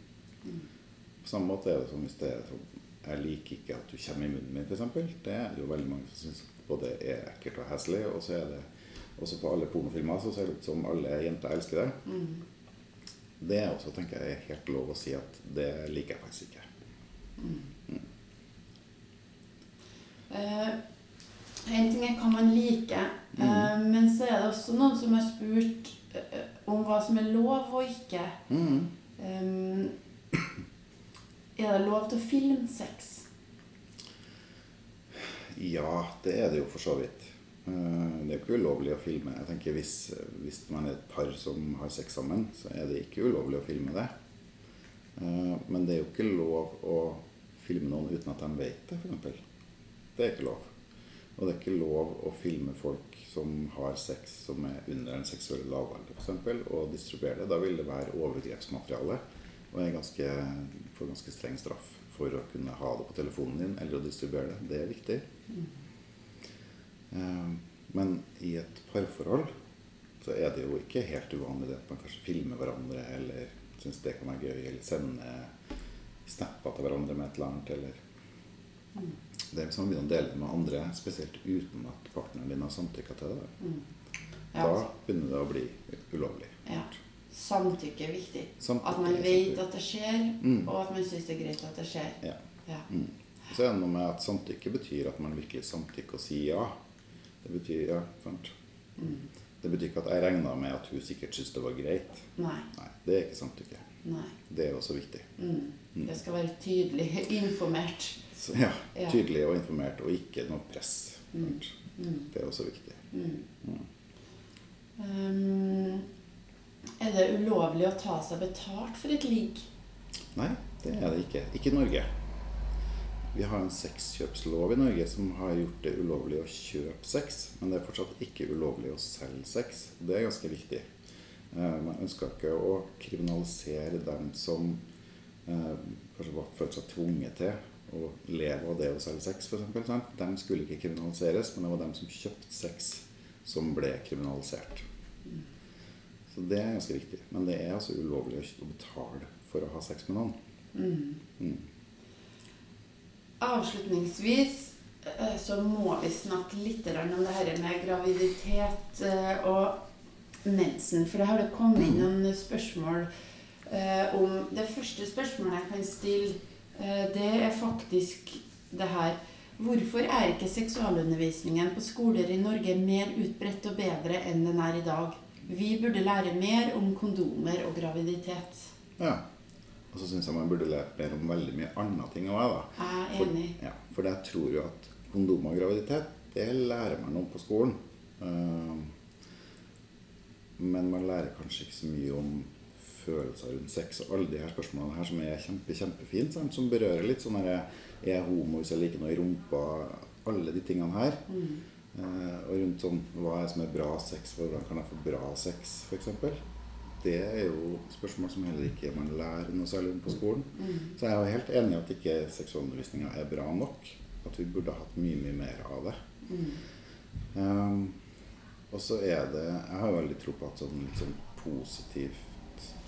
På samme måte er det som hvis det er sånn Jeg liker ikke at du kommer i munnen min, f.eks. Det er jo veldig mange som syns både er ekkelt og heslig. Og så er det også på alle pornofilmer så ser det ut som alle jenter elsker det. Mm. Det er også, tenker jeg, er helt lov å si at det liker jeg faktisk ikke. Mm. Eh, en ting er hva man liker, eh, men så er det også noen som har spurt uh, om hva som er lov og ikke. Mm. Um, er det lov til å filme sex? Ja, det er det jo for så vidt. Uh, Det er jo ikke ulovlig å filme. Jeg tenker hvis, hvis man er et par som har sex sammen, så er det ikke ulovlig å filme det. Men det er jo ikke lov å filme noen uten at de vet det, f.eks. Det er ikke lov. Og det er ikke lov å filme folk som har sex som er under en seksuell lavalder, f.eks., og distribuere det. Da vil det være overgrepsmateriale og en ganske, får ganske streng straff for å kunne ha det på telefonen din eller å distribuere det. Det er viktig. Mm. Men i et parforhold så er det jo ikke helt uvanlig det at man kanskje filmer hverandre eller syns det kan være gøy, eller sender snapper til hverandre med et eller annet. Eller det er man å å dele det med andre, spesielt uten at partneren din har samtykka til det. Mm. Da begynner det å bli ulovlig. ja. Samtykke er viktig. Samtykke At man vet at det skjer, Mm. og at man syns det er greit at det skjer. Ja. Ja. Mm. Så er det noe med at samtykke betyr at man virkelig samtykker og sier ja. Det betyr ja, sant? Mm. Det betyr ikke at jeg regna med at hun sikkert syntes det var greit. Nei. Nei, det er ikke samtykke. Nei. Det er også viktig. Mm. Mm. Det skal være tydelig informert. Ja. Tydelig og informert, og ikke noe press. Mm. Mm. Det er også viktig. Mm. Mm. Um, er det ulovlig å ta seg betalt for et ligg? Nei, det er det ikke. Ikke i Norge. Vi har en sexkjøpslov i Norge som har gjort det ulovlig å kjøpe sex, men det er fortsatt ikke ulovlig å selge sex. Det er ganske viktig. Eh, Man ønsker ikke å kriminalisere dem som eh, kanskje var- følte seg tvunget til å leve av det å selge sex, f.eks. De skulle ikke kriminaliseres, men det var dem som kjøpte sex, som ble kriminalisert. Så det er ganske viktig. Men det er altså ulovlig å betale for å ha sex med noen. Mm. Mm. Avslutningsvis eh, så må vi snakke litt om det her med graviditet eh, og mensen. For det har det kommet inn noen spørsmål eh, om Det første spørsmålet jeg kan stille, det er faktisk det her Hvorfor er ikke seksualundervisningen på skoler i Norge mer utbredt og bedre enn den er i dag? Vi burde lære mer om kondomer og graviditet. Ja. Og så syns jeg man burde lært mer om veldig mye andre ting òg, da. Jeg er For, enig. ja, for jeg tror jo at kondom og graviditet, det lærer man om på skolen. Eh, men man lærer kanskje ikke så mye om følelser rundt sex og alle de her spørsmålene her som er kjempe, kjempefint, sant? som berører litt sånn her Er jeg homo hvis jeg liker noe i rumpa? Alle de tingene her. Mm. Eh, og rundt sånn Hva er det som er bra sex? Hvordan kan jeg få bra sex, f.eks.? Det er jo spørsmål som heller ikke man lærer noe særlig om på skolen. Mm. Så jeg er jo helt enig i at ikke seksualundervisninga er bra nok. At vi burde hatt mye, mye mer av det. Mm. Um, og så er det Jeg har jo veldig tro på at sånn litt sånn positivt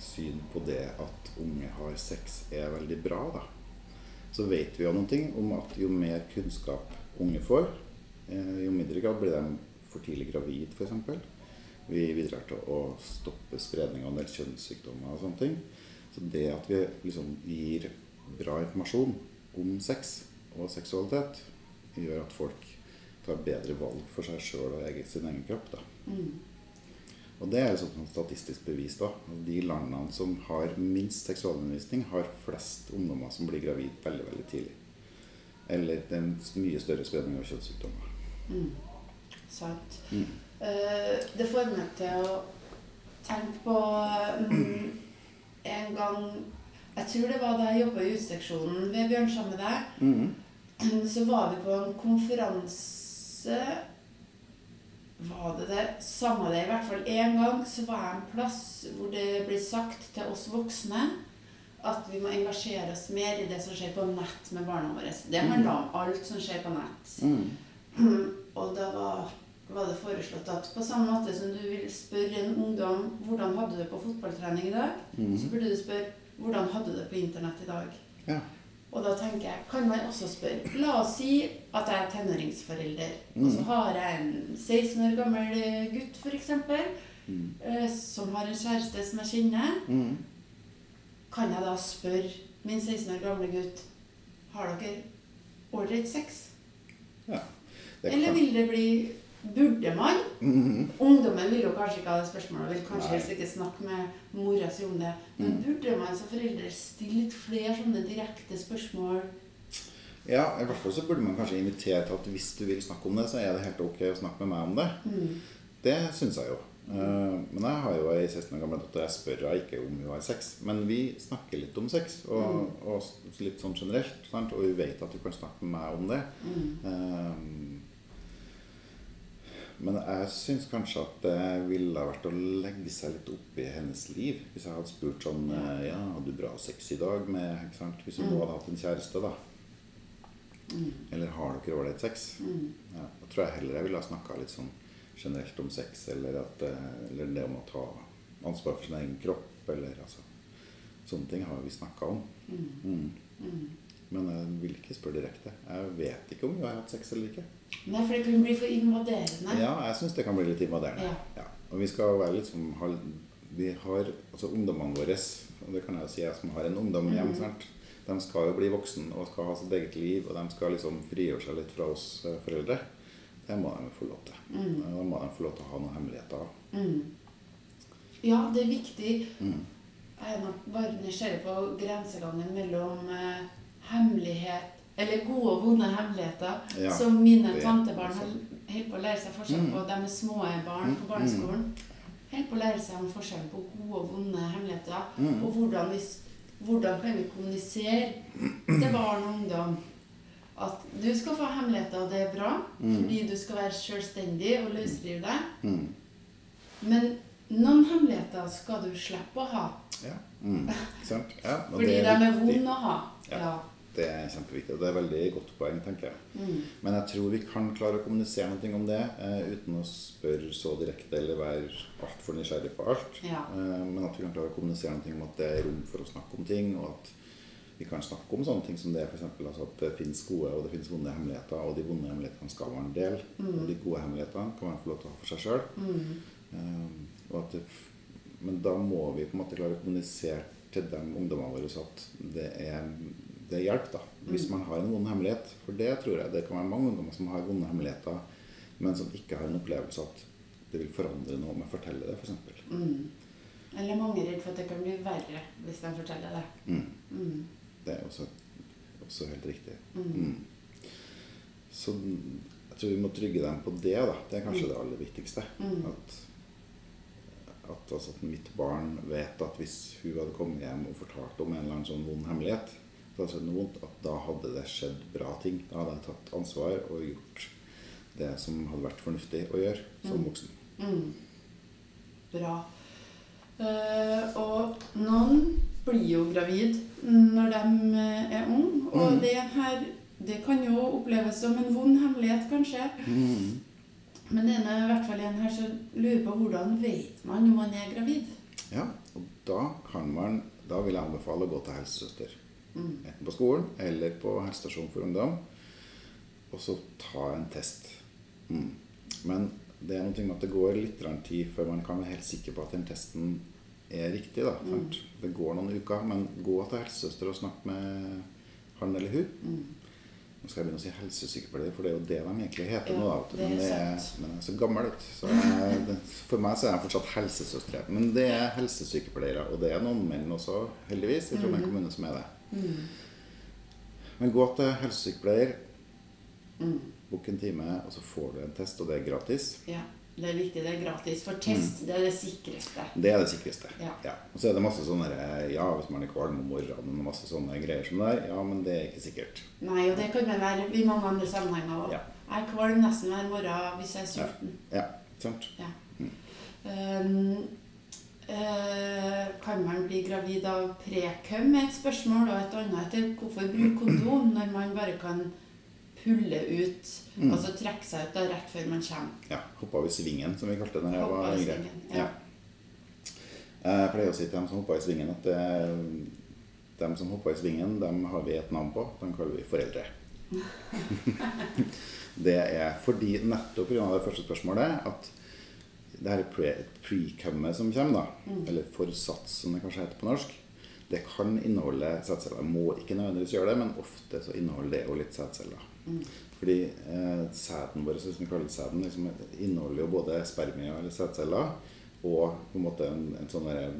syn på det at unge har sex, er veldig bra, da. Så vet vi jo ting om at jo mer kunnskap unge får, eh, jo mindre grad blir de for tidlig gravid, f.eks. Vi bidrar til å stoppe spredning av en del kjønnssykdommer og sånne ting. Så det at vi liksom gir bra informasjon om sex og seksualitet, gjør at folk tar bedre valg for seg sjøl og sin egen kropp. Da. Mm. Og det er jo sånn statistisk bevis. da. De landene som har minst seksualundervisning, har flest ungdommer som blir gravid veldig veldig tidlig. Eller det er en mye større spredning av kjønnssykdommer. Mm. Sant. Mm. Uh, det får meg til å tenke på um, en gang Jeg tror det var da jeg jobba i utseksjonen ved Bjørnstad der. Mhm. Så var vi på en konferanse Var det det? Samme det. I hvert fall én gang så var jeg en plass hvor det ble sagt til oss voksne at vi må engasjere oss mer i det som skjer på nett med barna våre. Det handler om alt som skjer på nett. Mm. Og da var, var det foreslått at på samme måte som du vil spørre en ungdom hvordan hadde du det på fotballtrening i dag, mm. så burde du spørre hvordan hadde du det på internett i dag. Ja. Og da tenker jeg, kan man også spørre La oss si at jeg er tenåringsforelder, og så har jeg en 16 år gammel gutt f.eks. Mhm. Eh, som har en kjæreste som jeg kjenner. Mm. Kan jeg da spørre min 16 år gamle gutt Har dere ålreit sex? Ja. Eller vil det bli Burde man? Ungdommen vil jo kanskje ikke ha det spørsmålet, vil kanskje helst ikke snakke med mora si om det. Men Mm. burde man som foreldre stille litt flere sånne direkte spørsmål? Ja, i hvert fall så burde man kanskje invitere til at hvis du vil snakke om det, så er det helt ok å snakke med meg om det. Mm. Det syns jeg jo. Eh, Men jeg har jo ei 16 år gammel datter. Jeg spør henne ikke om hun har sex. Men vi snakker litt om sex, og, og litt sånn generelt. Sant? Og hun vet at hun kan snakke med meg om det. Mm. Eh, Men jeg syns kanskje at det ville vært å legge seg litt opp i hennes liv. Hvis jeg hadde spurt sånn eh, Ja, hadde du bra sex i dag? Med, ikke sant? Hvis hun nå hadde hatt en kjæreste, da. Mm. Eller har dere ålreit sex? Mm. Ja, da tror jeg heller jeg ville ha snakka litt sånn generelt om sex, eller, at, eh, eller det om å ta ansvar for sin egen kropp, eller altså Sånne ting har vi snakka om. Mm. Mm. Mm. Men jeg vil ikke spørre direkte. Jeg vet ikke om vi har hatt sex eller ikke. Nei, for det kan bli for invaderende. Ja, jeg syns det kan bli litt invaderende. Ja. Ja. Og vi skal være litt som Vi har altså ungdommene våre, og det kan jeg jo si jeg som har en ungdom hjemme, sant? de skal jo bli voksen og skal ha sitt eget liv, og de skal liksom frigjøre seg litt fra oss eh, foreldre. Det må de få lov til. Mm. Da må de få lov til å ha noen hemmeligheter. Mm. Ja, det er viktig. Mm. Jeg er nok bare nysgjerrig på grensegangen mellom eh, hemmelighet Eller gode og vonde hemmeligheter, Ja, som mine tantebarn hol- holder på å lære seg forskjell Mm. på. De er små barn på Mm, barneskolen. Holder på å lære seg om forskjell på gode og vonde hemmeligheter. Mm. Og hvordan, vi, hvordan kan vi kommunisere til barn og ungdom at du skal få hemmeligheter, og det er bra, Mm. fordi du skal være selvstendig og løsrive deg. Mm. Men noen hemmeligheter skal du slippe å ha. Ja. Mm. Sant? Ja, Fordi det de er vonde å ha. Ja. Ja. Det er kjempeviktig. og Det er veldig godt poeng, tenker jeg. Mm. Men jeg tror vi kan klare å kommunisere noe om det eh, uten å spørre så direkte eller være altfor nysgjerrig på alt. Ja. Eh, men at vi kan klare å kommunisere noe om at det er rom for å snakke om ting, og at vi kan snakke om sånne ting som det er f.eks. Altså at det finnes gode og det finnes vonde hemmeligheter, og de vonde hemmelighetene skal være en del. Mm. Og de gode hemmelighetene kan man få lov til å ha for seg sjøl. Mm. det, men da må vi på en måte klare å kommunisere til de ungdommene våre at det er, det hjelp, da. Hvis Mm. man har en vond hemmelighet. For det tror jeg det kan være mange ungdommer som har vonde hemmeligheter, men som ikke har en opplevelse at det vil forandre noe om jeg forteller det, f.eks. Mm. Eller mange er redd for at det kan bli verre hvis de forteller det. Mm. Mm. Det er også, også helt riktig. Mm. Mm. Så jeg tror vi må trygge dem på det. da. Det er kanskje det aller viktigste. At, at, altså, at mitt barn vet at hvis hun hadde kommet hjem og fortalt om en eller annen sånn vond hemmelighet, det skjedd noe vondt, at da hadde det skjedd bra ting. Da hadde jeg tatt ansvar og gjort det som hadde vært fornuftig å gjøre som Mm. voksen. Mm. Bra. Uh, og noen blir jo gravid når de er unge, og Mm. det her det kan jo oppleves som en vond hemmelighet, kanskje. Mm. Men det er i hvert fall en her som lurer på hvordan vet man når man er gravid. Ja, og da kan man Da vil jeg anbefale å gå til helsesøster. Mm. Enten på skolen eller på helsestasjonen for ungdom. Og så ta en test. Mm. Men det er noe med at det går litt tid før man kan være helt sikker på at den testen er riktig. da, Mm. Det går noen uker, men gå til helsesøster og snakk med han eller hun. Mm. Nå skal jeg begynne å si helsesykepleier, for det er jo det de egentlig heter Ja, nå. da, vet det er Men, men jeg er så gammel, vet. Så jeg, for meg så er jeg fortsatt helsesøstre. Men det er helsesykepleiere, og det er noen menn også, heldigvis, i Trondheim Mhm. kommune som er det. Mm. Men gå til helsesykepleier, Mm. book en time, og så får du en test, og det er gratis. Ja, det er viktig. Det er gratis. For test, det er det sikreste. Det er det sikreste. Ja. Og så er det masse sånne Ja, hvis man er kvalm om morgenen og masse sånne greier som det er, ja, men det er ikke sikkert. Nei, og det kan vel være i mange andre sammenhenger òg. Ja. Jeg er kvalm nesten hver morgen hvis jeg er sulten. Ja, sant? Um, eh, kan man bli gravid av prekum? er et spørsmål. Og et annet etter hvorfor bruke kondom når man bare kan pulle ut, Mm. altså trekke seg ut da rett før man kommer. Ja. Hoppa over svingen, som vi kalte det da jeg Hoppa var yngre. ja. Ja. Jeg pleier å si til dem som hoppa i svingen, at det, dem som hoppa i svingen, dem har vi et navn på. Dem kaller vi foreldre. det er fordi nettopp pga. det første spørsmålet at det her pre- pre-cummet som kommer, da, Mm. eller forsats som det kanskje heter på norsk, det kan inneholde sædceller. Må ikke nødvendigvis gjøre det, men ofte så inneholder det jo litt sædceller. Mm. Fordi eh, sæden vår, hvis vi kaller det sæden, liksom, inneholder jo både spermia eller sædceller og på en måte en, en sånn derre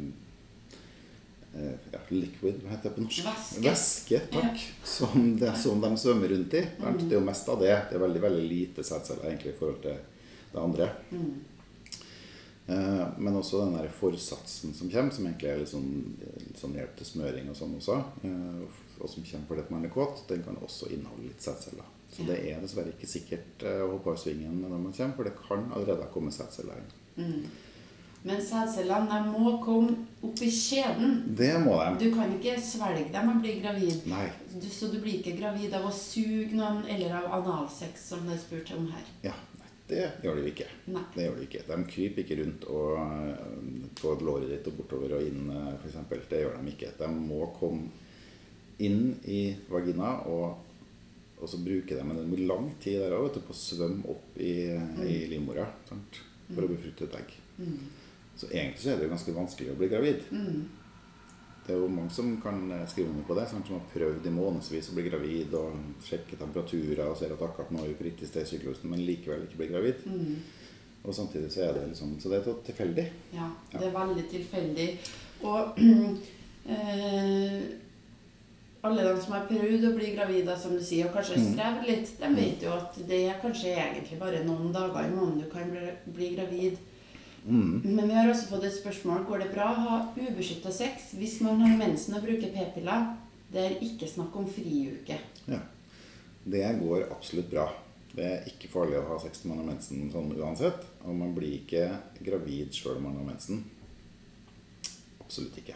eh, ja, liquid, hva heter det på norsk? Væske. Væske, takk. Som, det, som de svømmer rundt i. Mm. Det er jo mest av det. Det er veldig veldig lite sædceller egentlig i forhold til det andre. Eh, men også den der forsatsen som kommer, som egentlig er litt sånn, litt sånn hjelp til smøring og sånn også, eh, og som kommer fordi man er kåt, den kan også inneholde litt sædceller. Så det er dessverre ikke sikkert eh, å hoppe av svingen når man kommer, for det kan allerede ha kommet sædceller inn. Men sædcellene må komme opp i skjeden. Det må de. Du kan ikke svelge dem og bli gravid. Nei. Du, så du blir ikke gravid av å suge noen eller av analsex, som det er spurt om her. Ja, det gjør de ikke. Nei. Det gjør de ikke. De kryper ikke rundt og, eh, på låret ditt og bortover og inn, f.eks. Det gjør de ikke. De må komme inn i vagina, og, og så bruker de en lang tid der også, vet du, på å svømme opp i, i livmora for å befrukte et egg. Så egentlig så er det jo ganske vanskelig å bli gravid. Det er jo mange som kan eh, skrive under på det, som har prøvd i månedsvis å bli gravid og sjekke temperaturer og ser at akkurat nå er på riktig sted i syklusen, men likevel ikke blir gravid. Og samtidig så er det liksom Så det er tilfeldig. Ja, det er veldig tilfeldig. Og eh, alle de som har prøvd å bli gravide, som du sier, og kanskje Mm. strevd litt, de vet jo at det er kanskje egentlig bare noen dager i måneden du kan bli, bli gravid. Mm. Men vi har også fått et spørsmål går det bra å ha ubeskytta sex hvis man har mensen og bruker p-piller. Det er ikke snakk om friuke. Ja. Det går absolutt bra. Det er ikke farlig å ha sex når man har mensen sånn uansett. Og man blir ikke gravid sjøl om man har mensen. Absolutt ikke.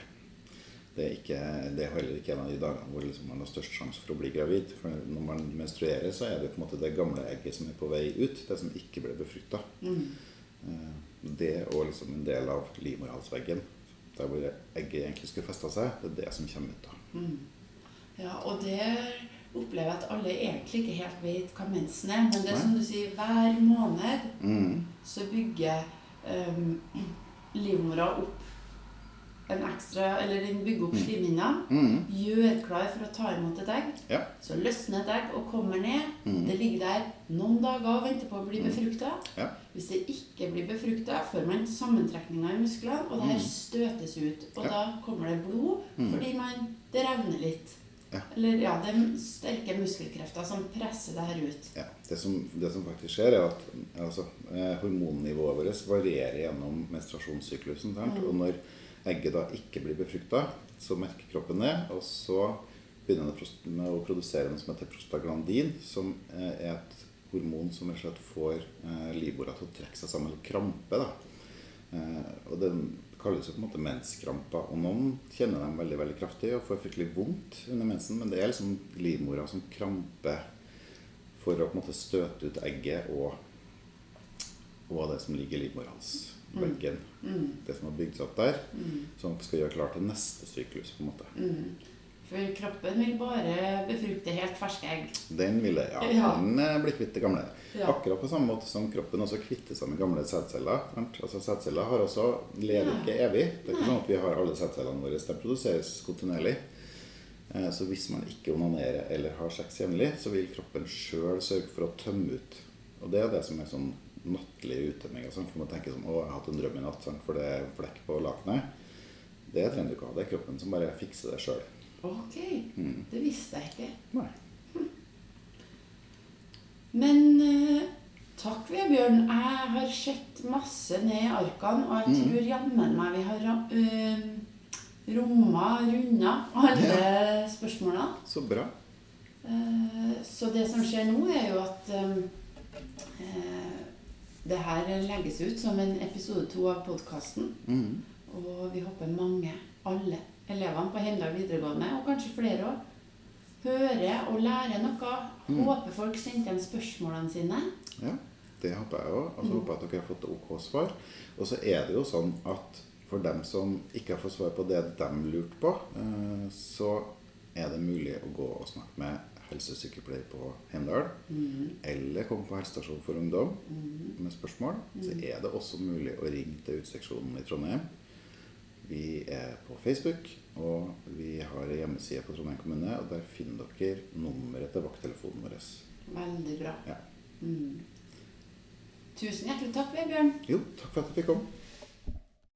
Det er, ikke, det er heller ikke en av de dagene hvor liksom man har størst sjanse for å bli gravid. For når man menstruerer, så er det på en måte det gamle egget som er på vei ut. Det som ikke ble befrukta. Det og liksom en del av livmorhalsveggen, der hvor egget egentlig skulle festa seg, det er det som kommer ut. da. Ja, og det opplever jeg at alle egentlig ikke helt vet hva mensen er. Men det er som du sier, hver måned Mm. så bygger um, livmora opp en ekstra Eller den bygger opp slimhinna. Mm. Gjør klar for å ta imot et egg. Ja. Så løsner et egg og kommer ned. Mm. Det ligger der noen dager og venter på å bli befrukta. Ja. Hvis det ikke blir befrukta, får man sammentrekninger i musklene, og det her Mm. støtes ut. Og Ja. da kommer det blod Mm. fordi man, det revner litt. Ja. Eller ja, det er sterke muskelkrefter som presser det her ut. Ja, det som, det som faktisk skjer, er at altså, eh, hormonnivået vårt varierer gjennom menstruasjonssyklusen. Og når egget da ikke blir befrukta, så merker kroppen det. Og så begynner det med å produsere noe som heter prostaglandin, som eh, er et hormon som rett og slett får eh, livmora til å trekke seg sammen, eller krampe. da. Eh, og den kalles jo på en måte menskramper. Og noen kjenner dem veldig veldig kraftig og får fryktelig vondt under mensen. Men det er liksom livmora som kramper for å på en måte støte ut egget og, og det som ligger i livmorhalsveggen. Det som har bygd seg opp der. Som skal gjøre klar til neste syklus. på en måte. For kroppen vil bare befrukte helt ferske egg. Den ville, ja, Ja. den eh, blir kvitt det gamle. Ja. Akkurat på samme måte som kroppen også kvitter seg med gamle sædceller. Altså Sædceller har også, lever ikke evig. Det er ikke sånn at vi har alle sædcellene våre. De produseres kontinuerlig. Eh, Så hvis man ikke onanerer eller har sex jevnlig, så vil kroppen sjøl sørge for å tømme ut. Og det er det som er sånn nattlig uttømming. og sånn, For man tenker sånn 'Å, jeg har hatt en drøm i natt', sant? for det er flekk på lakenet. Det trenger du ikke ha. Det er kroppen som bare fikser det sjøl. Ok, det visste jeg ikke. Nei. Men uh, takk, Vebjørn. Jeg har sett masse ned i arkene, og jeg tror jammen meg vi har uh, romma, runda alle spørsmålene. Så bra. Uh, Så det som skjer nå, er jo at eh, eh, det her legges ut som en episode to av podkasten. Mm. Og vi håper mange, alle elevene på Heimdal videregående, og kanskje flere òg, hører og lærer noe. Håper folk sendte igjen spørsmålene sine. Ja, det håper jeg òg. Og så håper jeg at dere har fått ok svar. Og så er det jo sånn at for dem som ikke har fått svar på det de lurte på, eh, så er det mulig å gå og snakke med helsesykepleier på Heimdal. Eller komme på helsestasjon for ungdom med spørsmål. Så er det også mulig å ringe til Utseksjonen i Trondheim. Vi er på Facebook, og vi har hjemmeside på Trondheim kommune. Og der finner dere nummeret til vakttelefonen vår. Veldig bra. Ja. Mm. Tusen hjertelig takk, Vebjørn. Jo, takk for at jeg fikk komme.